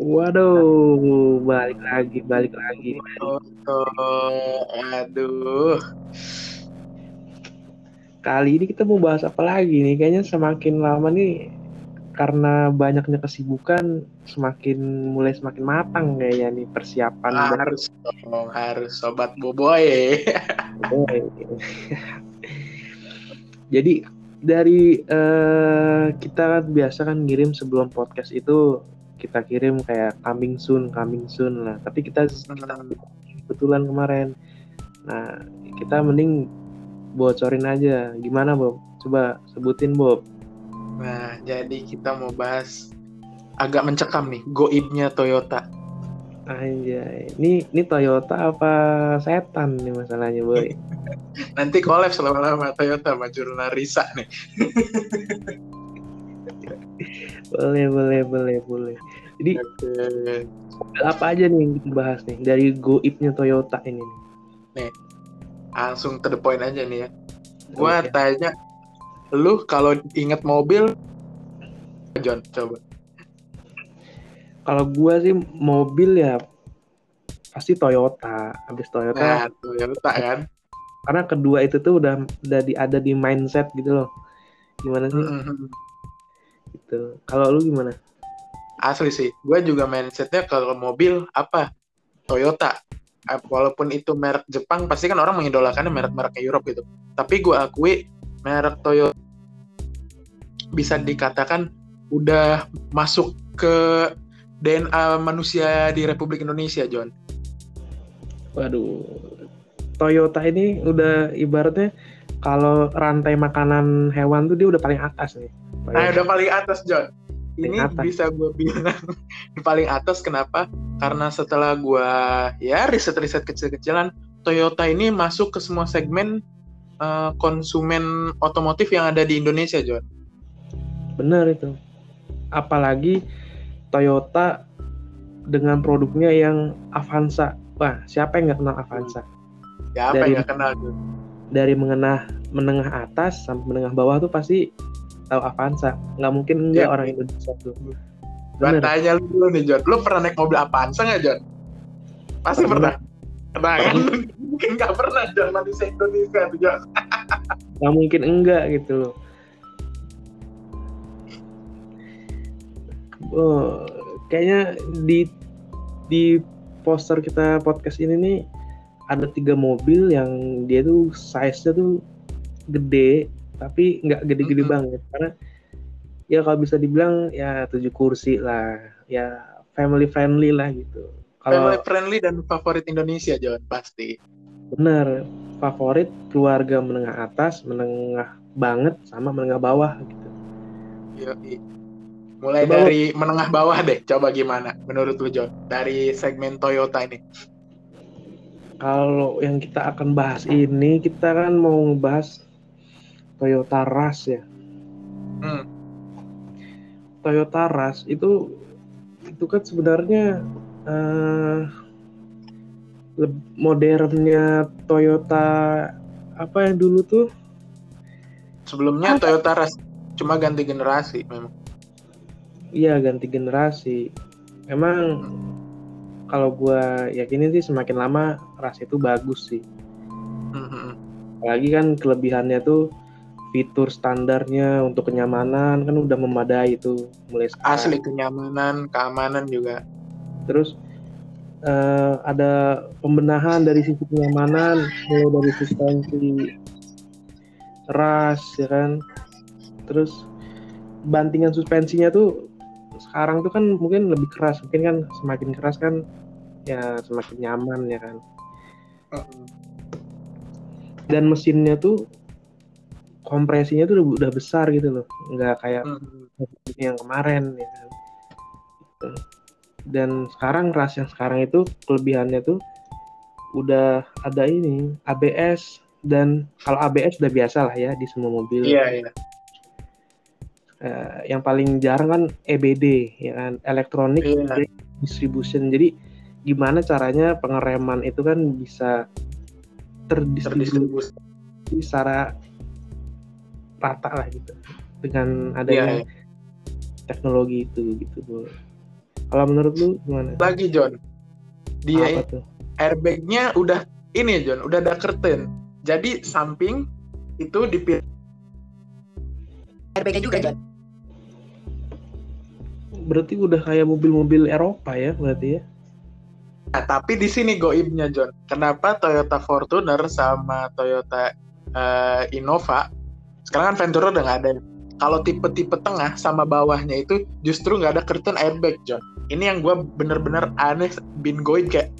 Waduh, balik lagi, balik lagi. Oh, aduh. Kali ini kita mau bahas apa lagi nih? Kayaknya semakin lama nih karena banyaknya kesibukan semakin mulai semakin matang kayaknya nih persiapan harus dong, harus sobat boboy. Jadi dari uh, kita kan biasa kan ngirim sebelum podcast itu kita kirim kayak coming soon, coming soon lah. Tapi kita, kita kebetulan kemarin. Nah, kita mending bocorin aja. Gimana, Bob? Coba sebutin, Bob. Nah, jadi kita mau bahas agak mencekam nih, goibnya Toyota. Anjay, ini ini Toyota apa setan nih masalahnya, boy? Nanti kolaps lama-lama Toyota sama jurnal Risa nih. boleh, boleh, boleh, boleh. Jadi okay. apa aja nih yang kita bahas nih dari goibnya Toyota ini nih? Nih, langsung to the point aja nih ya. Gua okay. tanya, lu kalau inget mobil, John, coba. Kalau gua sih mobil ya pasti Toyota. Habis Toyota. Nah, Toyota kan. Karena kedua itu tuh udah udah di, ada di mindset gitu loh. Gimana sih? Mm -hmm. Gitu. Kalau lu gimana? asli sih. Gue juga mindsetnya kalau mobil apa? Toyota. Walaupun itu merek Jepang pasti kan orang mengidolakannya merek-merek Europe gitu. Tapi gue akui merek Toyota bisa dikatakan udah masuk ke DNA manusia di Republik Indonesia John. Waduh. Toyota ini udah ibaratnya kalau rantai makanan hewan tuh dia udah paling atas nih. Nah, udah paling atas John. Ini atas. bisa gue bilang di paling atas kenapa? Karena setelah gue ya riset-riset kecil-kecilan Toyota ini masuk ke semua segmen uh, konsumen otomotif yang ada di Indonesia John. Benar itu. Apalagi Toyota dengan produknya yang Avanza. Wah siapa yang nggak kenal Avanza? Siapa dari, yang nggak kenal tuh dari mengenah menengah atas sampai menengah bawah tuh pasti tahu Avanza nggak mungkin enggak ya. orang Indonesia tuh. Gua tanya lu dulu nih John lu pernah naik mobil Avanza nggak John pasti pernah. pernah. Kan? Mungkin nggak pernah John manusia Indonesia tuh John nggak mungkin enggak gitu loh. Oh kayaknya di di poster kita podcast ini nih ada tiga mobil yang dia tuh size-nya tuh gede tapi nggak gede-gede mm-hmm. banget. Karena ya kalau bisa dibilang ya tujuh kursi lah. Ya family friendly lah gitu. Kalau family friendly dan favorit Indonesia John pasti. Bener. Favorit keluarga menengah atas menengah banget sama menengah bawah gitu. Yoi. mulai coba dari menengah bawah deh coba gimana menurut lu John dari segmen Toyota ini kalau yang kita akan bahas ini kita kan mau ngebahas Toyota Rush ya. Hmm. Toyota Rush itu itu kan sebenarnya uh, modernnya Toyota apa yang dulu tuh? Sebelumnya? Toyota Rush cuma ganti generasi memang. Iya ganti generasi. Emang kalau gue yakinin sih semakin lama Rush itu bagus sih. Mm -hmm. Apalagi kan kelebihannya tuh fitur standarnya untuk kenyamanan kan udah memadai itu mulai sekarang. asli kenyamanan keamanan juga terus uh, ada pembenahan dari sisi kenyamanan mulai dari suspensi ras ya kan terus bantingan suspensinya tuh sekarang tuh kan mungkin lebih keras mungkin kan semakin keras kan ya semakin nyaman ya kan. Dan mesinnya tuh kompresinya tuh udah, udah besar gitu loh. Nggak kayak hmm. yang kemarin ya kan. Dan sekarang ras yang sekarang itu kelebihannya tuh udah ada ini ABS dan kalau ABS udah biasa lah ya di semua mobil. Iya iya. Uh, yang paling jarang kan EBD ya kan. Electronic yeah. distribution. Jadi gimana caranya pengereman itu kan bisa terdistribusi, secara rata lah gitu dengan adanya yeah, yeah. teknologi itu gitu bu Kalau menurut lu gimana? Lagi John. Dia Apa tuh? airbagnya udah ini John, udah ada curtain. Jadi samping itu dipilih airbagnya juga John Berarti udah kayak mobil-mobil Eropa ya berarti ya? Nah, tapi di sini goibnya John. Kenapa Toyota Fortuner sama Toyota eh, Innova sekarang kan Ventura udah nggak ada. ya. Kalau tipe-tipe tengah sama bawahnya itu justru nggak ada curtain airbag John. Ini yang gue bener-bener aneh bin goib kayak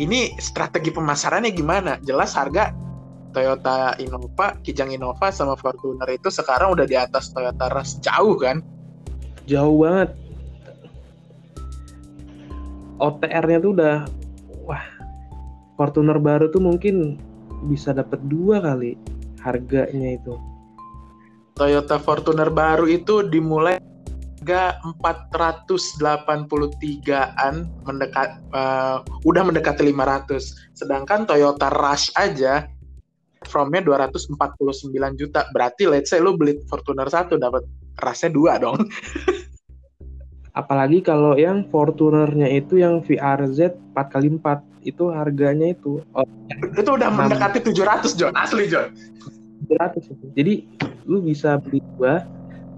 ini strategi pemasarannya gimana? Jelas harga Toyota Innova, Kijang Innova sama Fortuner itu sekarang udah di atas Toyota Rush jauh kan? Jauh banget. OTR-nya tuh udah wah Fortuner baru tuh mungkin bisa dapat dua kali harganya itu. Toyota Fortuner baru itu dimulai harga 483-an mendekat eh, udah mendekati 500. Sedangkan Toyota Rush aja from-nya 249 juta. Berarti let's say lu beli Fortuner 1 dapat Rush-nya 2 dong. Apalagi kalau yang Fortunernya itu yang VRZ 4x4 itu harganya itu oh, itu udah Enam. mendekati 700 John, asli John. 100 itu. Jadi lu bisa beli dua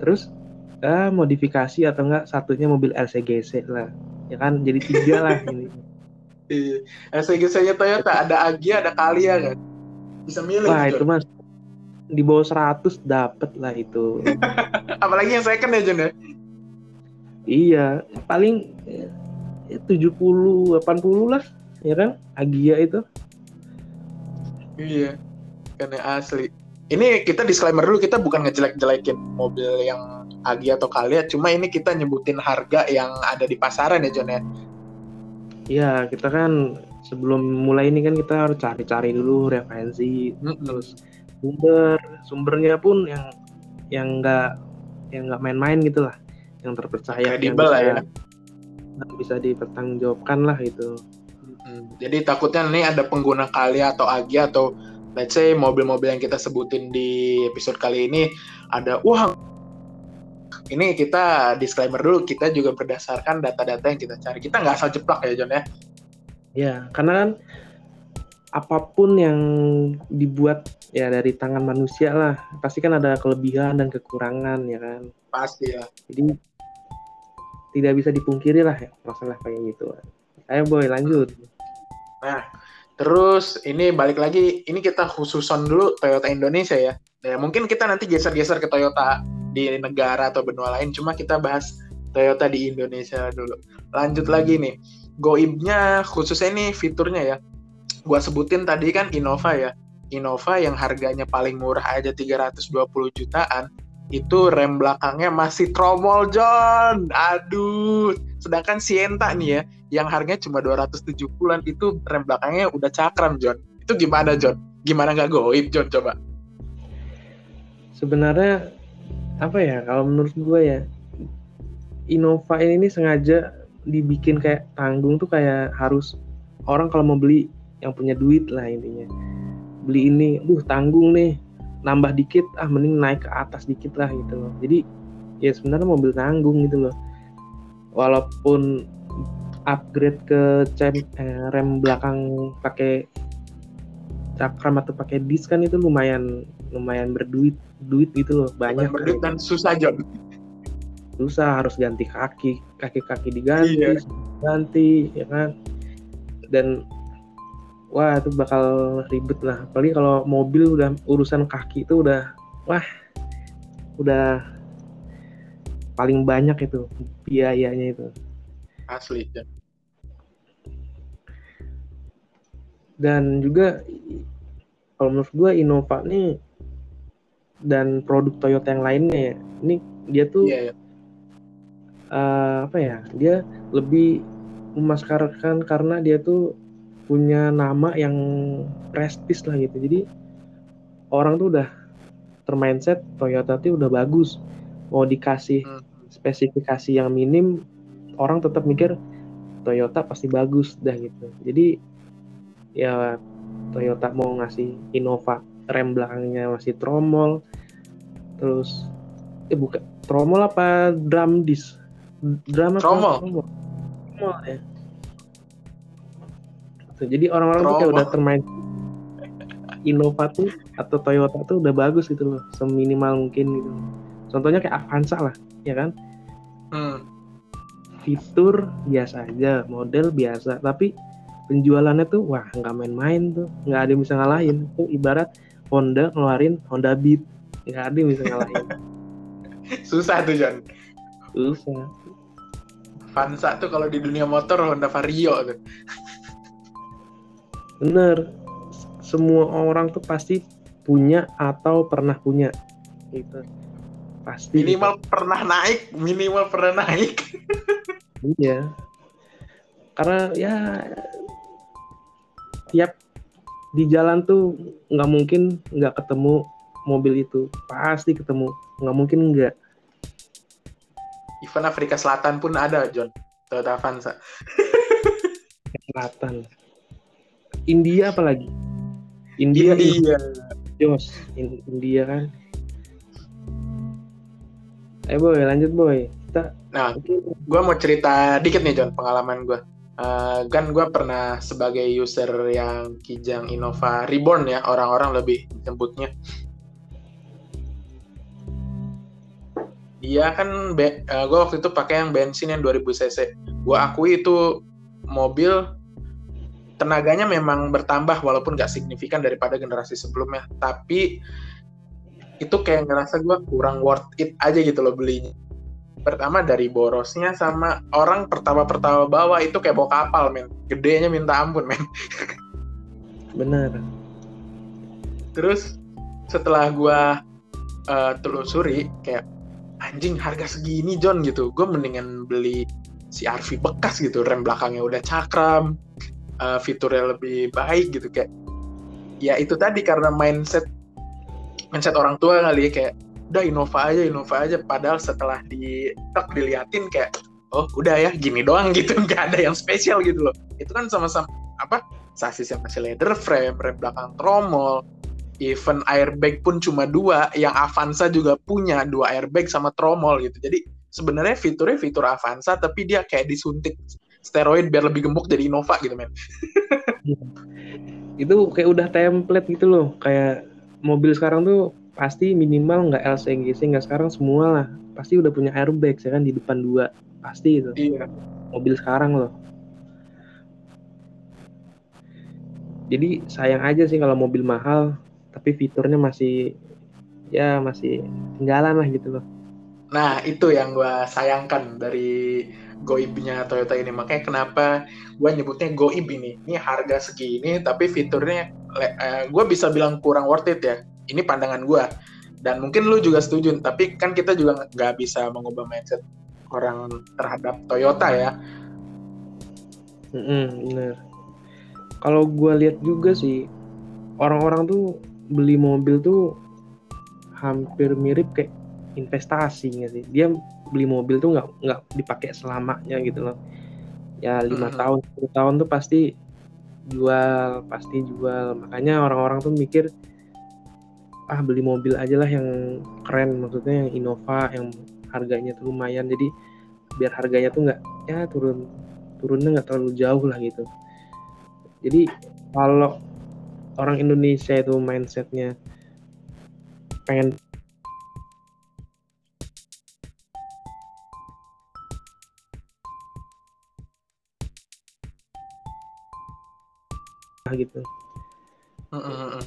terus eh, modifikasi atau enggak satunya mobil LCGC lah. Ya kan jadi tiga lah ini. Iya. SGC-nya Toyota ada Agya, ada Kalia kan. Bisa milih Wah, John. itu mas di bawah 100 dapet lah itu. Apalagi yang second ya John ya. Iya, paling eh, 70 80 lah, ya kan? Agia itu. Iya. Karena asli. Ini kita disclaimer dulu kita bukan ngejelek-jelekin mobil yang Agi atau Kalia, cuma ini kita nyebutin harga yang ada di pasaran ya John ya. Iya, kita kan sebelum mulai ini kan kita harus cari-cari dulu referensi, terus sumber, sumbernya pun yang yang enggak yang enggak main-main gitu lah, yang terpercaya, yang Kredibel lah ya. yang bisa dipertanggungjawabkan lah itu. Hmm, Jadi takutnya nih ada pengguna Kalia atau Agi atau let's say mobil-mobil yang kita sebutin di episode kali ini ada wah ini kita disclaimer dulu kita juga berdasarkan data-data yang kita cari kita nggak asal jeplak ya John ya Ya, karena kan apa pun yang dibuat ya dari tangan manusia lah, pasti kan ada kelebihan dan kekurangan ya kan. pasti ya Jadi tidak bisa dipungkiri lah ya masalah kayak gitu. Ayo boy lanjut. nah terus ini balik lagi ini kita khususon dulu Toyota Indonesia ya. Ya mungkin kita nanti geser-geser ke Toyota di negara atau benua lain cuma kita bahas Toyota di Indonesia dulu. Lanjut lagi nih goibnya khususnya ini fiturnya ya. Gua sebutin tadi kan Innova ya. Innova yang harganya paling murah aja 320 jutaan itu rem belakangnya masih tromol John. Aduh. Sedangkan Sienta nih ya yang harganya cuma 270-an itu rem belakangnya udah cakram John. Itu gimana John? Gimana nggak goib John? Coba. Sebenarnya apa ya kalau menurut gue ya Innova ini sengaja dibikin kayak tanggung tuh kayak harus orang kalau mau beli yang punya duit lah intinya. Beli ini, duh tanggung nih nambah dikit ah mending naik ke atas dikit lah gitu loh. Jadi ya sebenarnya mobil tanggung gitu loh. Walaupun upgrade ke cem, eh, rem belakang pakai cakram atau pakai disk kan itu lumayan lumayan berduit duit gitu loh banyak. berdua dan susah John susah harus ganti kaki kaki kaki diganti Iya. ganti ya kan? Dan wah itu bakal ribet lah. Apalagi kalau mobil udah urusan kaki itu udah wah udah paling banyak itu biayanya itu. Asli John dan juga kalau menurut gue Innova nih dan produk Toyota yang lainnya ya ini dia tuh iya iya. eh, apa ya dia lebih memaskarkan karena dia tuh punya nama yang prestis lah gitu. Jadi orang tuh udah termindset Toyota tuh udah bagus. Mau dikasih Hmm. spesifikasi yang minim orang tetap mikir Toyota pasti bagus dah gitu. Jadi ya Toyota mau ngasih Innova rem belakangnya masih tromol terus eh bukan tromol apa drum disc drum apa Tromol. tromol ya Tuh, jadi orang-orang tuh kayak udah termain Innova tuh atau Toyota tuh udah bagus gitu loh seminimal mungkin gitu. Contohnya kayak Avanza lah ya kan? Hmm. fitur biasa aja model biasa. Tapi penjualannya tuh wah nggak main-main tuh. Nggak ada yang bisa ngalahin. Tuh ibarat Honda ngeluarin Honda Beat. Nggak ada yang bisa ngalahin. Susah tuh John. susah. Vansa tuh kalau di dunia motor Honda Vario tuh. Bener. Semua orang tuh pasti punya atau pernah punya. Gitu. Pasti Minimal pernah naik, minimal pernah naik. iya. Karena ya tiap di jalan tuh nggak mungkin nggak ketemu mobil itu. Pasti ketemu. Nggak mungkin nggak. Even Afrika Selatan pun ada John. Toyota Avanza. selatan India apalagi India India. Jos In- India kan eh boy lanjut boy kita Nah, gue mau cerita dikit nih John pengalaman gue. Eh, kan gue pernah sebagai user yang kijang Innova Reborn ya orang-orang lebih nyebutnya. Dia kan be- eh, gue waktu itu pakai yang bensin yang 2000 cc. Gue akui itu mobil tenaganya memang bertambah walaupun gak signifikan daripada generasi sebelumnya. Tapi itu kayak ngerasa gue kurang worth it aja gitu loh belinya. Pertama dari borosnya sama orang pertama-pertama bawa itu kayak bawa kapal men. Gedenya minta ampun men. Benar terus setelah gua eh, telusuri kayak anjing harga segini John gitu. Gue mendingan beli si RV bekas gitu rem belakangnya udah cakram eh, fiturnya lebih baik gitu kayak ya itu tadi karena mindset mindset orang tua kali ya kayak udah Innova aja Innova aja. Padahal setelah di tek diliatin kayak oh udah ya gini doang gitu nggak ada yang spesial gitu loh. Itu kan sama-sama apa sasis yang masih leather frame rem belakang tromol even airbag pun cuma dua yang Avanza juga punya dua airbag sama tromol gitu. Jadi sebenarnya fiturnya fitur Avanza tapi dia kayak disuntik steroid biar lebih gemuk jadi Innova gitu men. Itu kayak udah template gitu loh. Kayak mobil sekarang tuh pasti minimal nggak LCGC nggak sekarang semua lah. Pasti udah punya airbag ya kan di depan dua. Pasti itu iya. Mobil sekarang loh. Jadi sayang aja sih kalau mobil mahal tapi fiturnya masih ya masih tinggalan lah gitu loh. Nah, itu yang gue sayangkan dari goibnya Toyota ini. Makanya kenapa gue nyebutnya goib ini. Ini harga segini, tapi fiturnya eh, gue bisa bilang kurang worth it ya. Ini pandangan gue. Dan mungkin lu juga setuju, tapi kan kita juga nggak bisa mengubah mindset orang terhadap Toyota ya. Mm-mm, bener kalau gue lihat juga sih orang-orang tuh beli mobil tuh hampir mirip kayak investasi nggak sih dia beli mobil tuh nggak nggak dipakai selamanya gitu loh. Ya lima Mhm. tahun 10 tahun tuh pasti jual pasti jual. Makanya orang-orang tuh mikir ah beli mobil aja lah yang keren. Maksudnya yang Innova yang harganya tuh lumayan. Jadi biar harganya tuh nggak ya turun turunnya nggak terlalu jauh lah gitu. Jadi kalau orang Indonesia itu mindsetnya pengen gitu Mm-mm-mm.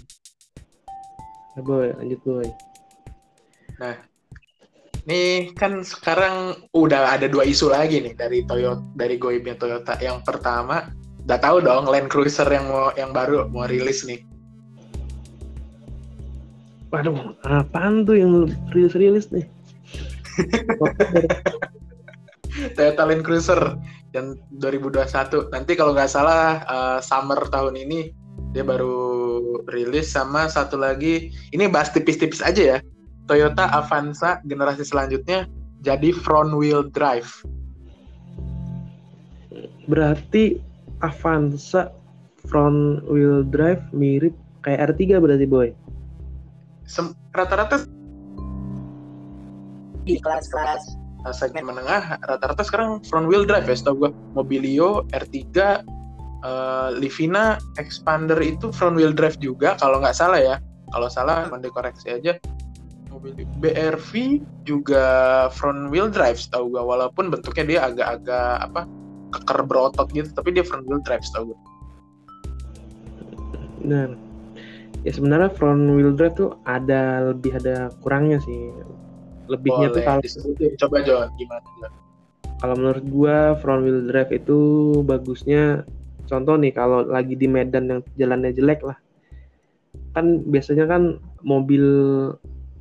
nah, boy lanjut boy Nih kan sekarang udah ada dua isu lagi nih dari Toyota dari goibnya Toyota. Yang pertama, udah tahu dong Land Cruiser yang mau yang baru mau rilis nih. waduh apaan tuh yang rilis rilis nih Toyota Land Cruiser yang 2021. Nanti kalau nggak salah eh, summer tahun ini dia baru rilis sama satu lagi ini bahas tipis-tipis aja ya. Toyota Avanza generasi selanjutnya jadi front wheel drive. berarti Avanza front wheel drive mirip kayak R3 berarti boy Sem- Rata-rata di kelas-kelas segmen menengah rata-rata sekarang front wheel drive ya setahu gue Mobilio R3 uh, Livina Expander itu front wheel drive juga kalau nggak salah ya. Kalau salah mau dikoreksi aja. Mobil BRV juga front wheel drive setahu gue walaupun bentuknya dia agak-agak apa keker berotot gitu tapi dia front wheel drive setahu gue Benar. Ya sebenarnya front wheel drive tuh ada lebih ada kurangnya sih. Lebihnya Boleh tuh kalau coba John gimana John? kalau menurut gua front wheel drive itu bagusnya contoh nih kalau lagi di medan yang jalannya jelek lah. Kan biasanya kan mobil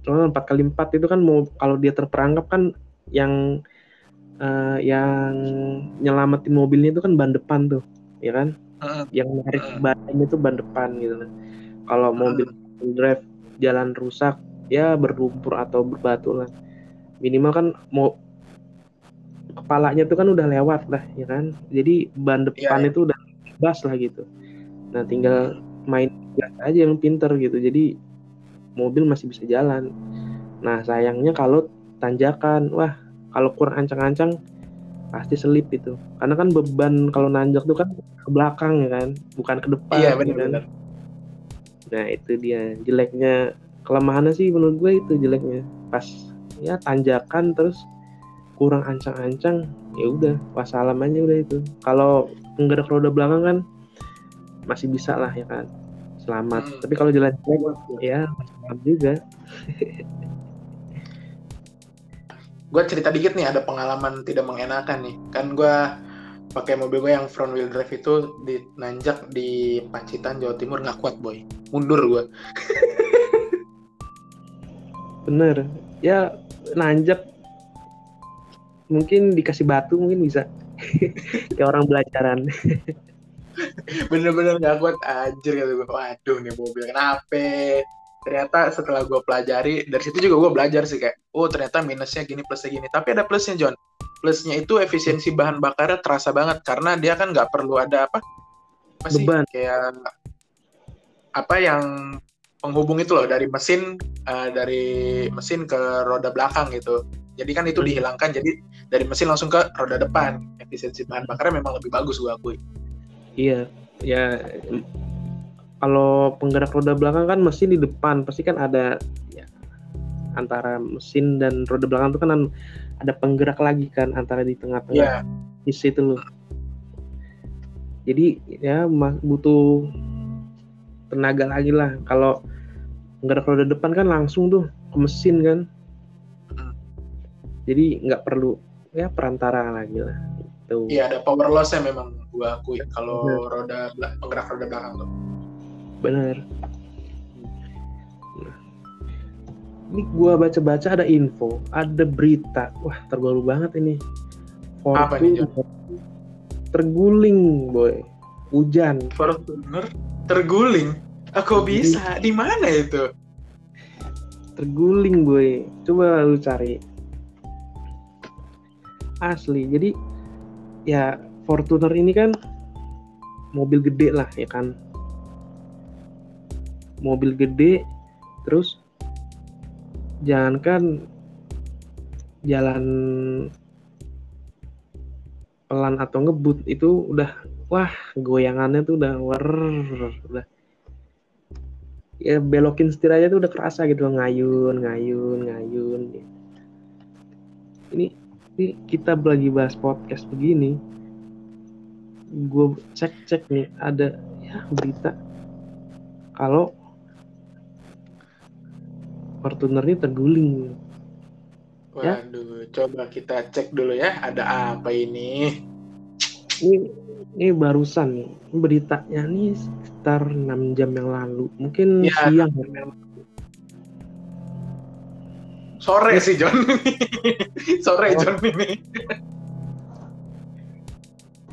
contoh 4 kali 4 itu kan mau kalau dia terperangkap kan yang eh, yang nyelamatin mobilnya itu kan ban depan tuh, ya kan? Heeh. yang narik Hmm. ban itu ban depan gitu kan. Kalau mobil drive jalan rusak ya berlumpur atau berbatu lah. Minimal kan mau kepalanya tuh kan udah lewat lah ya kan. Jadi ban depan Iya, iya. itu udah bebas lah gitu. Nah tinggal main gas aja yang pinter gitu. Jadi mobil masih bisa jalan. Nah sayangnya kalau tanjakan, wah kalau kurang ancang-ancang pasti selip itu. Karena kan beban kalau nanjak tuh kan ke belakang ya kan, bukan ke depan. Iya ya kan. benar-benar. Nah itu dia jeleknya, kelemahannya sih menurut gue itu jeleknya. Pas ya tanjakan terus kurang ancang-ancang, ya udah wassalam aja udah itu. Kalau penggerak roda belakang kan masih bisa lah ya kan, selamat. Hmm. Tapi kalau jalan jelek ya selamat juga. gue cerita dikit nih ada pengalaman tidak mengenakan nih kan gue pakai mobil gue yang front wheel drive itu di nanjak di Pacitan Jawa Timur nggak kuat boy mundur gue Bener. Ya nanjak. Mungkin dikasih batu mungkin bisa. Kayak orang belajaran. bener-bener nggak kuat. Anjir kata gue waduh nih mobil kenapa? Ternyata setelah gue pelajari dari situ juga gue belajar sih kayak oh ternyata minusnya gini plusnya gini. Tapi ada plusnya John. Plusnya itu efisiensi bahan bakarnya terasa banget. Karena dia kan nggak perlu ada apa? Apa sih? Beban. kayak apa yang penghubung itu loh dari mesin eh, dari mesin ke roda belakang gitu jadi kan itu Hmm. dihilangkan jadi dari mesin langsung ke roda depan efisiensi bahan bakarnya memang lebih bagus gue akui Iya, ya kalau penggerak roda belakang kan mesin di depan, pasti kan ada ya, antara mesin dan roda belakang itu kan an- ada penggerak lagi kan antara di tengah-tengah Iya. isi itu loh. Jadi ya butuh tenaga lagi lah. Kalau penggerak roda depan kan langsung tuh ke mesin kan. Hmm. Jadi nggak perlu ya perantara lagi lah. Tuh. Iya ada power loss-nya memang gua akui kalau Bener. roda penggerak roda belakang tuh. Bener. Nah, ini gua baca-baca ada info, ada berita. Wah, terbaru banget ini. Apa nih, John? Fortuner terguling, boy. Hujan. Fortuner terguling. Aku bisa di mana itu? Terguling, boy. Coba lu cari. Asli. Jadi ya Fortuner ini kan mobil gede lah ya kan. Mobil gede terus jangankan jalan pelan atau ngebut itu udah wah goyangannya tuh udah wer udah ya belokin setir aja tuh udah kerasa gitu ngayun ngayun ngayun ini ini kita lagi bahas podcast begini gue cek cek nih ada ya berita kalau Fortuner ini terguling Ya. Waduh, coba kita cek dulu ya. Ada apa ini? ini ini barusan nih beritanya nih sekitar 6 jam yang lalu mungkin Ya, siang Sore sih John. Sore Oh. John ini.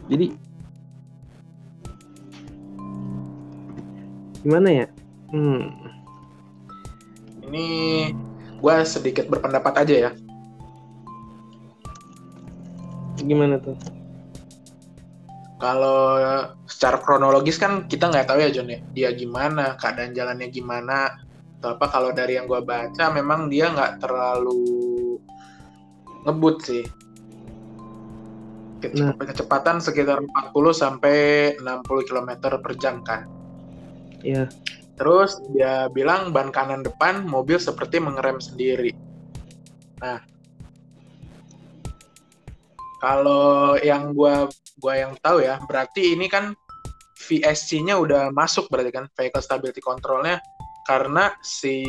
jadi gimana ya hmm, Ini gua sedikit berpendapat aja ya. gimana tuh Kalau secara kronologis kan kita nggak tahu ya John ya. Dia gimana, keadaan jalannya gimana. Atau apa kalau dari yang gua baca memang dia nggak terlalu ngebut sih Nah. kecepatan sekitar 40 sampai 60 km per jam kan Iya. Terus dia bilang ban kanan depan mobil seperti mengerem sendiri. Nah, kalau yang gua gua yang tahu ya, berarti ini kan VSC-nya udah masuk berarti kan vehicle stability control-nya karena si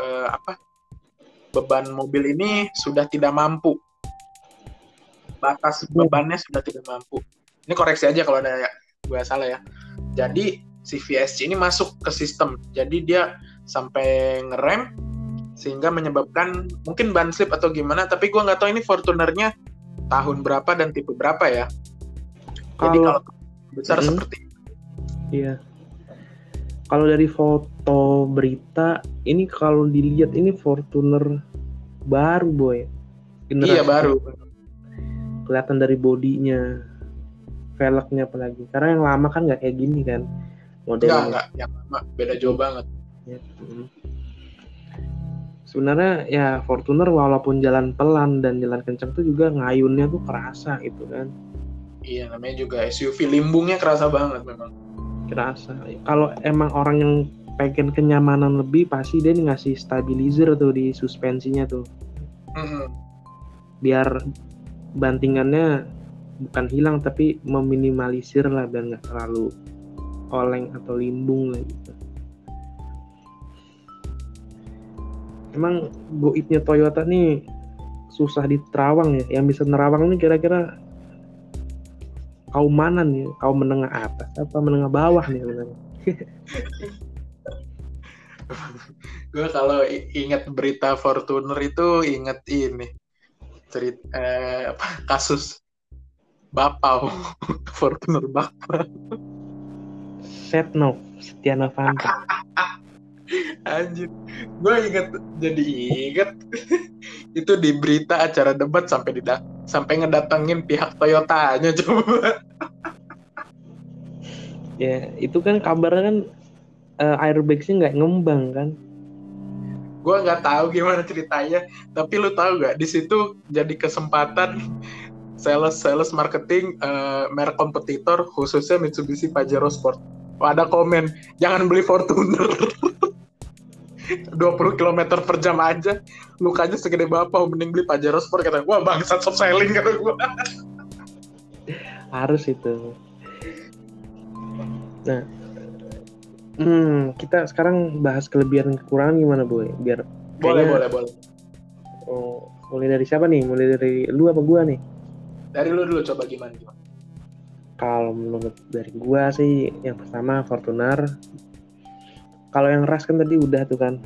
eh, apa beban mobil ini sudah tidak mampu batas bebannya sudah tidak mampu. Ini koreksi aja kalau ada gue salah ya. Jadi si VSC ini masuk ke sistem. Jadi dia sampai ngerem sehingga menyebabkan mungkin ban slip atau gimana. Tapi gue nggak tahu ini Fortunernya tahun berapa dan tipe berapa ya. Jadi Kalau- kalau besar Hmm. seperti Iya. Kalau dari foto berita, ini kalau dilihat ini Fortuner baru boy. Generasi iya baru. Kelihatan dari bodinya, velgnya apalagi. Karena yang lama kan nggak kayak gini kan Enggak modelnya. enggak yang lama beda jauh banget. Ya, mm. Sebenarnya ya Fortuner walaupun jalan pelan dan jalan kencang tuh juga ngayunnya tuh kerasa gitu kan. Iya namanya juga SUV limbungnya kerasa banget memang. Kerasa. Kalau emang orang yang pengen kenyamanan lebih pasti dia ngasih stabilizer tuh di suspensinya tuh. Mm-mm. biar bantingannya bukan hilang tapi meminimalisir lah biar nggak terlalu oleng atau limbung lah gitu. Emang goibnya Toyota nih susah diterawang ya. Yang bisa nerawang nih kira-kira kaum mana nih? Kaum menengah atas apa menengah bawah nih sebenarnya? Gue kalau i- ingat berita Fortuner itu inget ini cerita eh, apa, kasus Bapau Fortuner Bapau Setnov, Setia Novanto. anjir. Gue inget jadi inget. Itu di berita acara debat sampai dida sampai ngedatengin pihak Toyotanya coba. Ya, itu kan kabarnya kan eh, airbagsnya nggak ngembang kan? gue nggak tahu gimana ceritanya tapi lu tahu gak di situ jadi kesempatan sales sales marketing eh, merek kompetitor khususnya Mitsubishi Pajero Sport. Wah, ada komen jangan beli Fortuner 20 km per jam aja lukanya segede bapak mending beli Pajero Sport kata gua bangsat soft selling kata gua Harus itu. Nah, hmm, kita sekarang bahas kelebihan dan kekurangan gimana boy? Biar boleh kayaknya- boleh boleh oh, mulai dari siapa nih? Mulai dari lu apa gua nih? dari lu dulu coba gimana gimana Kalau menurut dari gua sih yang pertama Fortuner. Kalau yang Ras kan tadi udah tuh kan.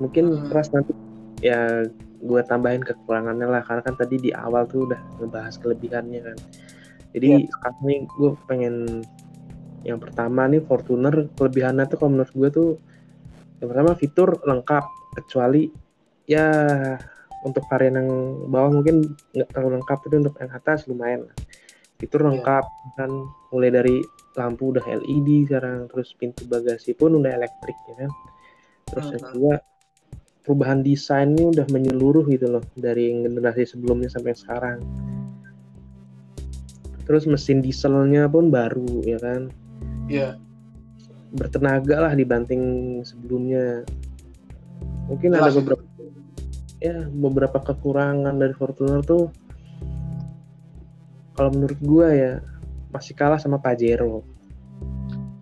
Mungkin Hmm. Ras nanti ya gua tambahin kekurangannya lah karena kan tadi di awal tuh udah ngebahas kelebihannya kan. Jadi sekarang nih gue pengen yang pertama nih Fortuner kelebihannya tuh kalau menurut gue tuh yang pertama fitur lengkap kecuali ya untuk varian yang bawah mungkin nggak terlalu lengkap tapi untuk yang atas lumayan fitur Iya. lengkap kan mulai dari lampu udah LED sekarang terus pintu bagasi pun udah elektrik ya kan? Terus yang kedua perubahan desain ini udah menyeluruh gitu loh dari generasi sebelumnya sampai sekarang. Terus mesin dieselnya pun baru ya kan? Iya. bertenaga lah dibanting sebelumnya. Mungkin ada Jelas. itu. beberapa ya beberapa kekurangan dari Fortuner tuh kalau menurut gua ya masih kalah sama Pajero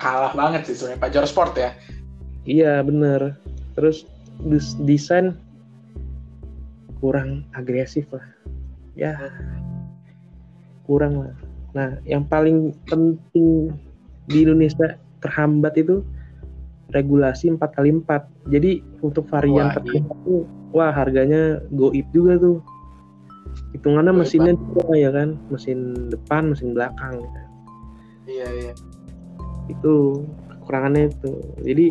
kalah banget sih sebenarnya Pajero Sport ya. Iya bener. Terus des- desain kurang agresif lah. Ya kurang lah. Nah yang paling penting di Indonesia terhambat itu regulasi 4x4 jadi untuk varian Wah, iya. 4x4 tuh wah harganya goib juga tuh hitungannya Goib mesinnya dua ya kan? Mesin depan mesin belakang. Gitu. iya iya. Itu kekurangannya itu. Jadi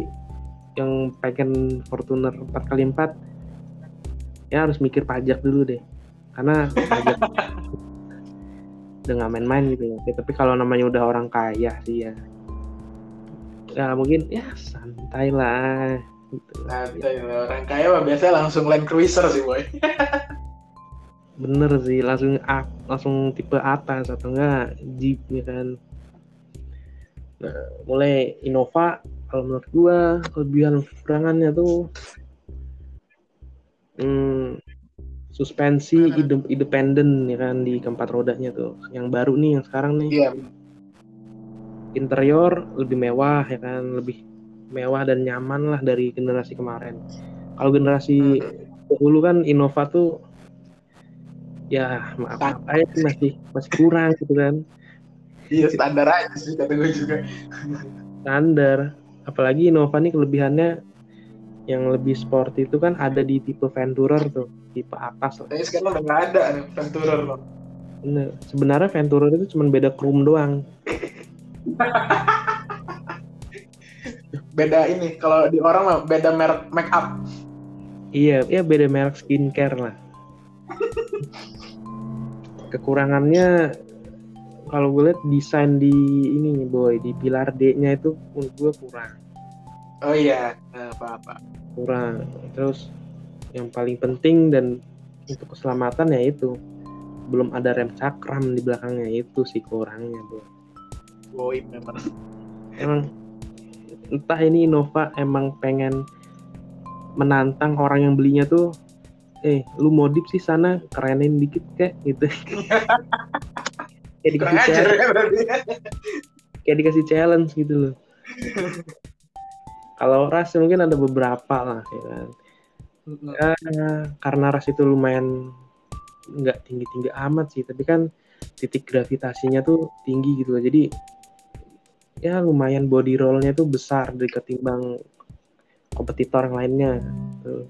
yang pengen Fortuner 4x4 ya harus mikir pajak dulu deh. Karena pajak udah nggak main-main gitu ya. Tapi kalau namanya udah orang kaya sih ya. Ya mungkin ya santai lah. Gitu. Nah, orang kaya mah biasanya langsung Land Cruiser sih boy bener sih langsung A, langsung tipe atas atau enggak Jeep ya kan. Nah mulai Innova kalau menurut gua kelebihan kekurangannya tuh hmm, suspensi independen ya kan di keempat rodanya tuh. Yang baru nih yang sekarang nih. Iya. Interior lebih mewah ya kan lebih mewah dan nyaman lah dari generasi kemarin. Kalau generasi dahulu kan Innova tuh ya maaf maaf aja sih masih masih kurang gitu kan iya standar aja sih kata gue juga standar apalagi Innova nih kelebihannya yang lebih sport itu kan ada di tipe Venturer tuh tipe atas lah. Tapi sekarang udah nggak ada nih Venturer loh. Bener. Sebenarnya Venturer itu cuma beda chrome doang. beda ini kalau di orang mah beda merek make up. Iya, iya beda merek skincare lah. Kekurangannya kalau gue lihat desain di ini boy di pilar D-nya itu menurut gue kurang. Oh iya, apa-apa. Kurang. Terus yang paling penting dan untuk keselamatan ya itu belum ada rem cakram di belakangnya itu sih kurangnya boy. Boy memang. Emang entah ini Innova emang pengen menantang orang yang belinya tuh eh lu modif sih sana kerenin dikit kayak gitu. Kayak dikasih challenge. kayak dikasih challenge gitu loh. Kalau ras mungkin ada beberapa lah ya kan. Ya, karena ras itu lumayan nggak tinggi tinggi amat sih tapi kan titik gravitasinya tuh tinggi gitu loh. Jadi ya lumayan body rollnya tuh besar dari ketimbang kompetitor yang lainnya tuh.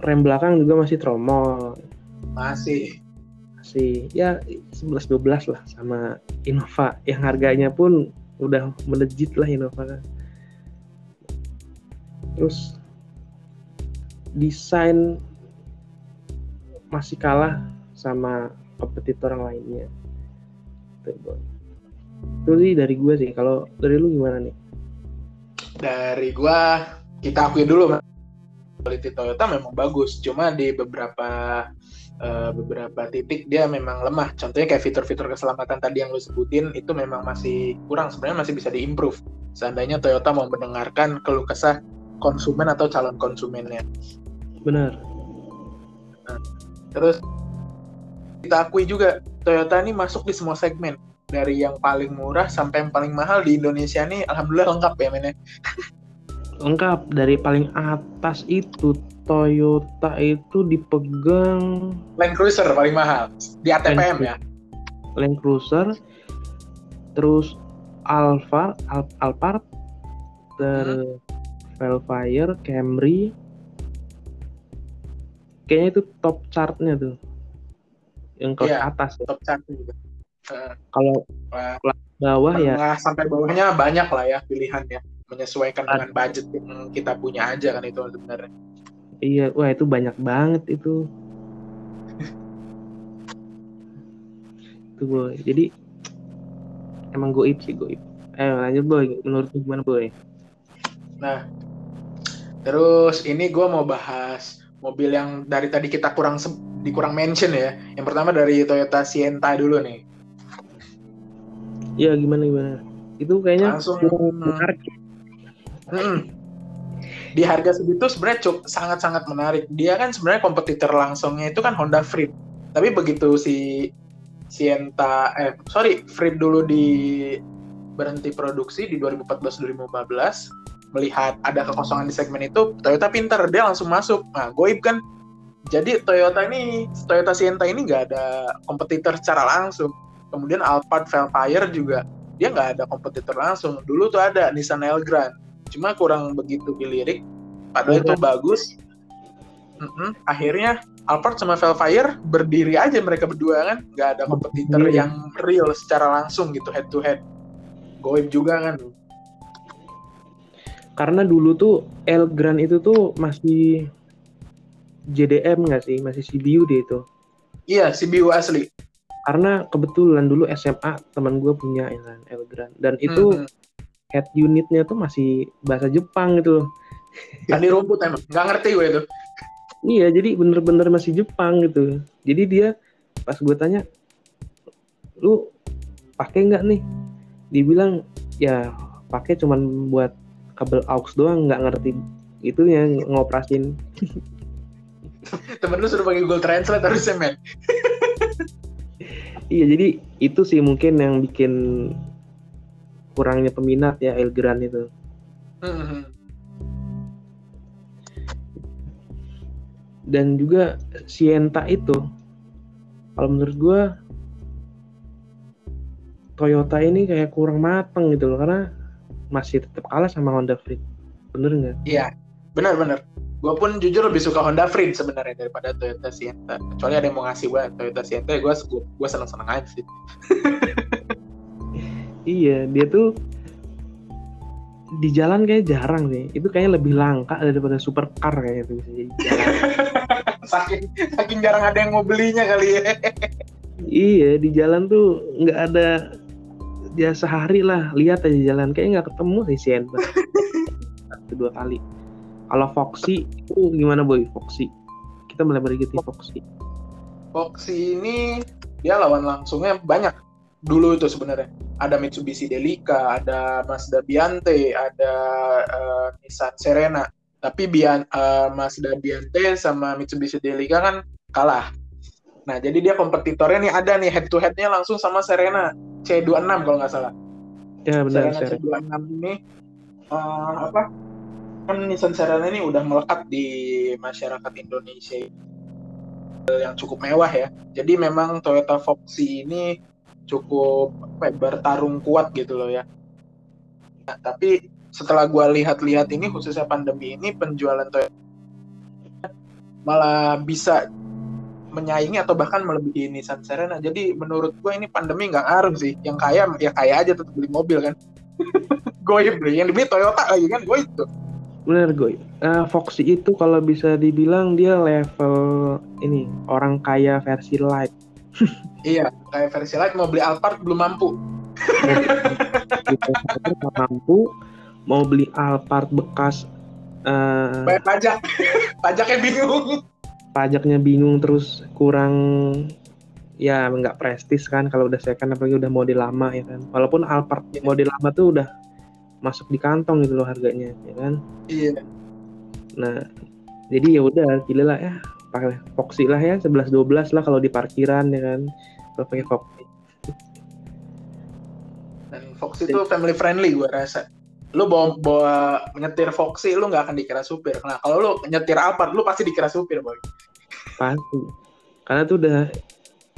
Rem belakang juga masih tromol masih masih ya 11 12 lah sama Innova yang harganya pun udah melejit lah Innova kan. Terus desain masih kalah sama kompetitor yang lainnya. Itu sih dari gue sih. Kalau dari lu gimana nih? Dari gue kita akui dulu quality Toyota memang bagus. Cuma di beberapa uh, beberapa titik dia memang lemah. Contohnya kayak fitur-fitur keselamatan tadi yang lu sebutin itu memang masih kurang. Sebenarnya masih bisa diimprove. Seandainya Toyota mau mendengarkan keluh kesah konsumen atau calon konsumennya. Benar. Nah, terus kita akui juga Toyota ini masuk di semua segmen dari yang paling murah sampai yang paling mahal di Indonesia nih alhamdulillah lengkap ya mainnya. lengkap dari paling atas itu Toyota itu dipegang Land Cruiser paling mahal di ATPM Land, ya. Land Cruiser, terus Alfa, Al Alphard, ter hmm. Velfire, Camry, kayaknya itu top chartnya tuh, yang ke yeah, atas. Ya. Top chart juga. Uh, kalau uh, bawah ya. Sampai bawahnya banyak lah ya pilihannya, menyesuaikan dengan budget yang kita punya aja kan itu sebenarnya. Iya, wah itu banyak banget itu. itu boy. Jadi emang goib sih goib. Eh lanjut boy, menurut gimana boy? Nah, terus ini gue mau bahas mobil yang dari tadi kita kurang di kurang mention ya. Yang pertama dari Toyota Sienta dulu nih. Iya gimana gimana? Itu kayaknya langsung menarik. Hmm, di harga segitu sebenarnya cukup sangat-sangat menarik. Dia kan sebenarnya kompetitor langsungnya itu kan Honda Freed. Tapi begitu si Sienta eh sorry, Freed dulu di berhenti produksi di 2014-2015 melihat ada kekosongan di segmen itu Toyota pinter dia langsung masuk. Nah goib kan? Jadi Toyota ini Toyota Sienta ini nggak ada kompetitor secara langsung. Kemudian Alphard Velfire juga dia nggak ada kompetitor langsung. Dulu tuh ada Nissan Elgrand cuma kurang begitu dilirik padahal itu bagus. Mm-hmm. akhirnya Alphard sama Velfire berdiri aja mereka berdua kan? Nggak ada kompetitor yeah. yang real secara langsung gitu head to head. Goib juga kan? Karena dulu tuh El Grand itu tuh masih JDM nggak sih? Masih CBU deh itu. Iya CBU asli. Karena kebetulan dulu SMA teman gue punya El Grand dan itu hmm head unitnya tuh masih bahasa Jepang gitu loh. Tadi rumput emang, nggak ngerti gue itu. iya jadi bener-bener masih Jepang gitu. Jadi dia pas gue tanya lu pakai nggak nih? Dibilang ya pakai cuman buat kabel aux doang nggak ngerti itu yang ngoprasin temen lu suruh pakai Google Translate harusnya men. Iya jadi itu sih mungkin yang bikin kurangnya peminat ya Elgran itu. Hmm, dan juga Sienta itu kalau menurut gue Toyota ini kayak kurang mateng gitu loh karena masih tetap kalah sama Honda Freed. Bener nggak? Iya benar-benar gue pun jujur lebih suka Honda Freed sebenarnya daripada Toyota Sienta. Kecuali ada yang mau ngasih gue Toyota Sienta gue gue seneng-seneng aja sih iya dia tuh di jalan kayak jarang sih. Itu kayaknya lebih langka daripada supercar kayak itu sih. Saking saking jarang ada yang mau belinya kali ya. Iya di jalan tuh nggak ada ya sehari lah. Lihat aja jalan. Kayak nggak ketemu sih Sienta satu dua kali. Kalau Foxy itu gimana boy? Foxy. Kita mulai berikut Foxy. Foxy ini dia lawan langsungnya banyak dulu itu sebenarnya ada Mitsubishi Delica, ada Mazda Biante, ada uh, Nissan Serena. Tapi Bian, uh, Mazda Biante sama Mitsubishi Delica kan kalah. Nah, jadi dia kompetitornya nih ada nih head to headnya langsung sama Serena C26 kalau nggak salah. Ya benar. Serena C26 ini uh, apa? Kan Nissan Serena ini udah melekat di masyarakat Indonesia yang cukup mewah ya. Jadi memang Toyota Foxy ini cukup apa, ya, bertarung kuat gitu loh ya. Nah, tapi setelah gue lihat-lihat ini khususnya pandemi ini penjualan Toyota malah bisa menyaingi atau bahkan melebihi Nissan Serena. Jadi menurut gue ini pandemi nggak ngaruh sih. Yang kaya ya kaya aja tetap beli mobil kan. gue beli yang dibeli Toyota lagi kan gue itu. Bener gue. Uh, Foxy itu kalau bisa dibilang dia level ini orang kaya versi light iya, kayak versi light mau beli Alphard belum mampu. belum mampu, mau beli Alphard bekas uh, bayar pajak. Pajaknya bingung. Pajaknya bingung terus kurang ya nggak prestis kan kalau udah second apalagi udah model lama ya kan. Walaupun Alphard ya. model lama tuh udah masuk di kantong gitu loh harganya ya kan. Iya. Nah, jadi ya udah gila lah ya pakai Foxy lah ya 11 12 lah kalau di parkiran ya kan? Kalau pakai Foxy. Dan Foxy itu family friendly gue rasa. Lu bawa bawa nyetir Foxy lu nggak akan dikira supir. Nah kalau lu nyetir apa lu pasti dikira supir boy. Pasti. Karena tuh udah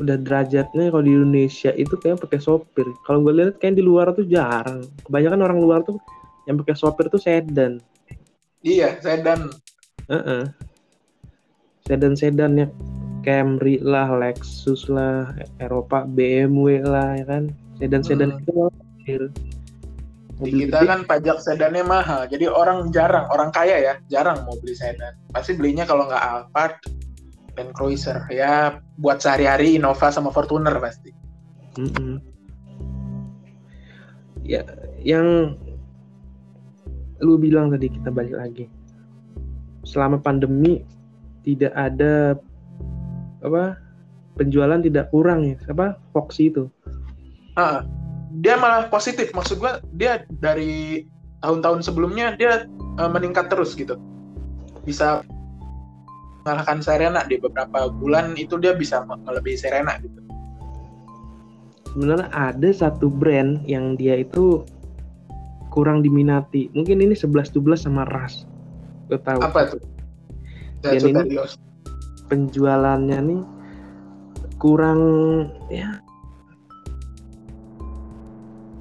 udah derajatnya kalau di Indonesia itu kayak pakai sopir. Kalau gue lihat kayak di luar tuh jarang. Kebanyakan orang luar tuh yang pakai sopir tuh sedan. Iya sedan. Uh -uh sedan-sedan ya Camry lah, Lexus lah, Eropa, BMW lah ya kan. Sedan-sedan hmm. itu mobil. Di kita kan pajak sedannya mahal, jadi orang jarang, orang kaya ya, jarang mau beli sedan. Pasti belinya kalau nggak Alphard, Land Cruiser ya buat sehari-hari Innova sama Fortuner pasti. Mm -hmm. Ya, yang lu bilang tadi kita balik lagi. Selama pandemi tidak ada apa penjualan tidak kurang ya apa Foxy itu. Ah, dia malah positif maksud gua dia dari tahun-tahun sebelumnya dia uh, meningkat terus gitu. Bisa mengalahkan Serena di beberapa bulan itu dia bisa melebihi Serena gitu. Sebenarnya ada satu brand yang dia itu kurang diminati. Mungkin ini 11-12 sama Ras gue tahu. Apa tuh dan ini penjualannya nih kurang ya.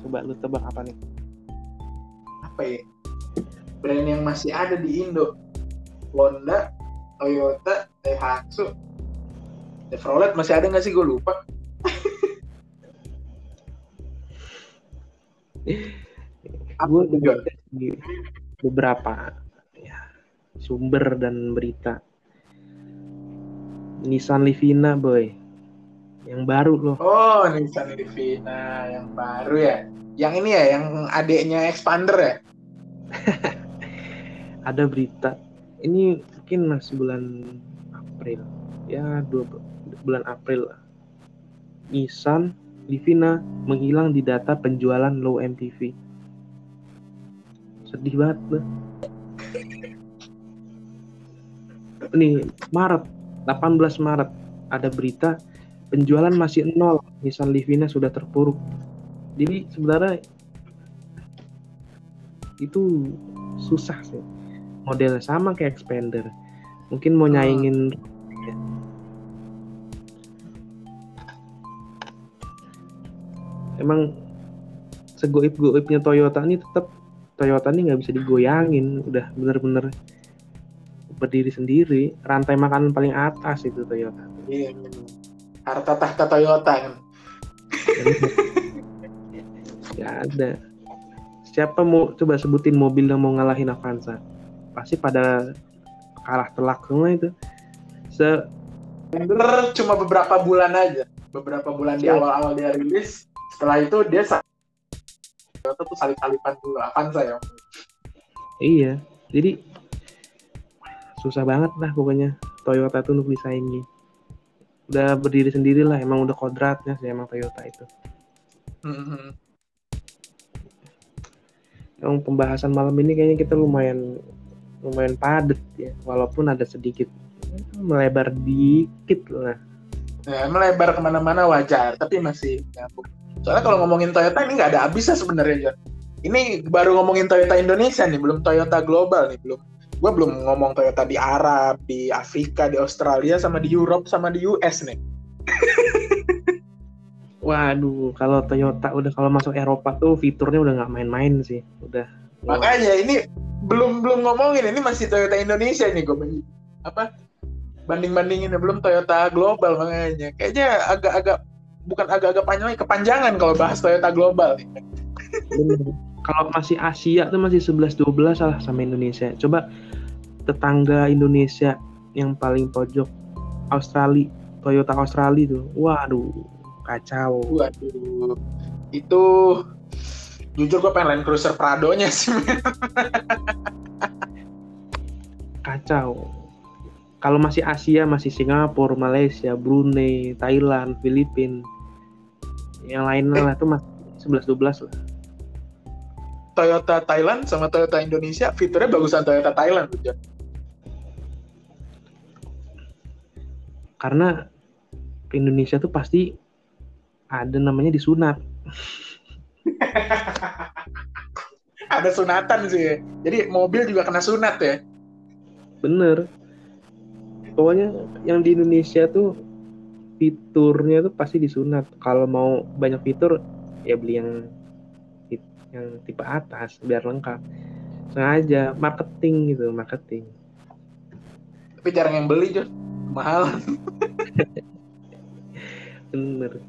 Coba lu tebak apa nih? Apa ya? Brand yang masih ada di Indo. Honda Toyota Daihatsu. Chevrolet masih ada nggak sih? Gue lupa. Gue beberapa sumber dan berita. Nissan Livina boy, yang baru loh. Oh Nissan Livina yang baru ya. Yang ini ya, yang adiknya expander ya. Ada berita. Ini mungkin masih bulan April ya dua bulan April lah Nissan Livina menghilang di data penjualan low MPV sedih banget lah nih Maret 18 Maret ada berita penjualan masih nol Nissan Livina sudah terpuruk. Jadi sebenarnya itu susah sih. Modelnya sama kayak expander mungkin mau nyaingin emang segoip-goipnya Toyota ini tetap Toyota ini nggak bisa digoyangin udah bener-bener berdiri sendiri rantai makanan paling atas itu Toyota. Iya harta tahta Toyota kan? Nggak ada. Siapa mau coba sebutin mobil yang mau ngalahin Avanza? Pasti pada kalah telak semua itu. Se Bener cuma beberapa bulan aja. Beberapa bulan di Ya. awal-awal dia rilis setelah itu dia Toyota tuh salip-salipan dulu Avanza ya. Iya. Jadi susah banget lah pokoknya Toyota tuh untuk disaingi udah berdiri sendiri lah emang udah kodratnya sih emang Toyota itu. Mhm. Emang pembahasan malam ini kayaknya kita lumayan lumayan padet ya. Walaupun ada sedikit melebar dikit lah. Ya, melebar ke mana-mana wajar tapi masih nyambung. Soalnya kalau ngomongin Toyota ini nggak ada habisnya sebenarnya John ini baru ngomongin Toyota Indonesia nih belum Toyota global nih belum gue belum ngomong Toyota di Arab di Afrika di Australia sama di Europe sama di US nih. Waduh kalau Toyota udah kalau masuk Eropa tuh fiturnya udah nggak main-main sih udah makanya ini belum belum ngomongin ini masih Toyota Indonesia nih gue apa banding bandingin belum Toyota global makanya. Kayaknya agak-agak bukan agak-agak panjang kepanjangan kalau bahas Toyota global. Kalau masih Asia tuh masih 11-12 salah sama Indonesia. Coba tetangga Indonesia yang paling pojok Australia, Toyota Australia tuh. Waduh, kacau. Waduh, itu jujur gue pengen Land Cruiser Prado-nya sih. Kacau. Kalau masih Asia masih Singapura, Malaysia, Brunei, Thailand, Filipina. Yang lainnya lah tuh masih 11-12 lah. Toyota Thailand sama Toyota Indonesia fiturnya bagusan Toyota Thailand John. Karena Indonesia tuh pasti ada namanya disunat. Ada sunatan sih. Jadi mobil juga kena sunat ya. Bener. Pokoknya yang di Indonesia tuh fiturnya tuh pasti disunat. Kalau mau banyak fitur ya beli yang yang tipe atas biar lengkap. Sengaja marketing gitu, marketing. Tapi jarang yang beli John. Mahal. Bener.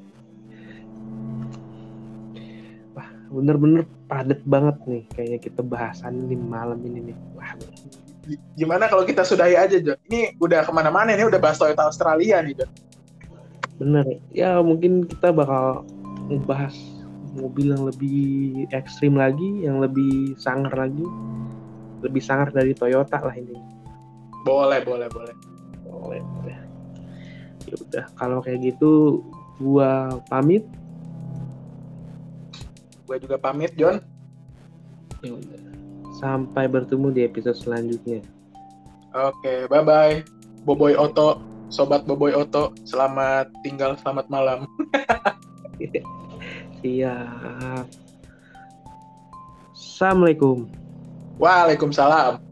Wah, bener-bener padet banget nih kayaknya kita bahasan di malam ini nih. Wah, Gimana kalau kita sudahi aja John? Ini udah ke mana-mana ini udah bahas Toyota Australia nih John. bener. Ya mungkin kita bakal ngebahas mobil yang lebih ekstrim lagi, yang lebih sangar lagi, lebih sangar dari Toyota lah ini. Boleh, boleh, boleh. Boleh, boleh. Ya udah, kalau kayak gitu gua pamit. Gue juga pamit John. Ya udah. Sampai bertemu di episode selanjutnya. Oke, bye-bye. Boboy Oto, Sobat Boboy Oto, selamat tinggal, selamat malam. Siap. Assalamualaikum. Waalaikumsalam.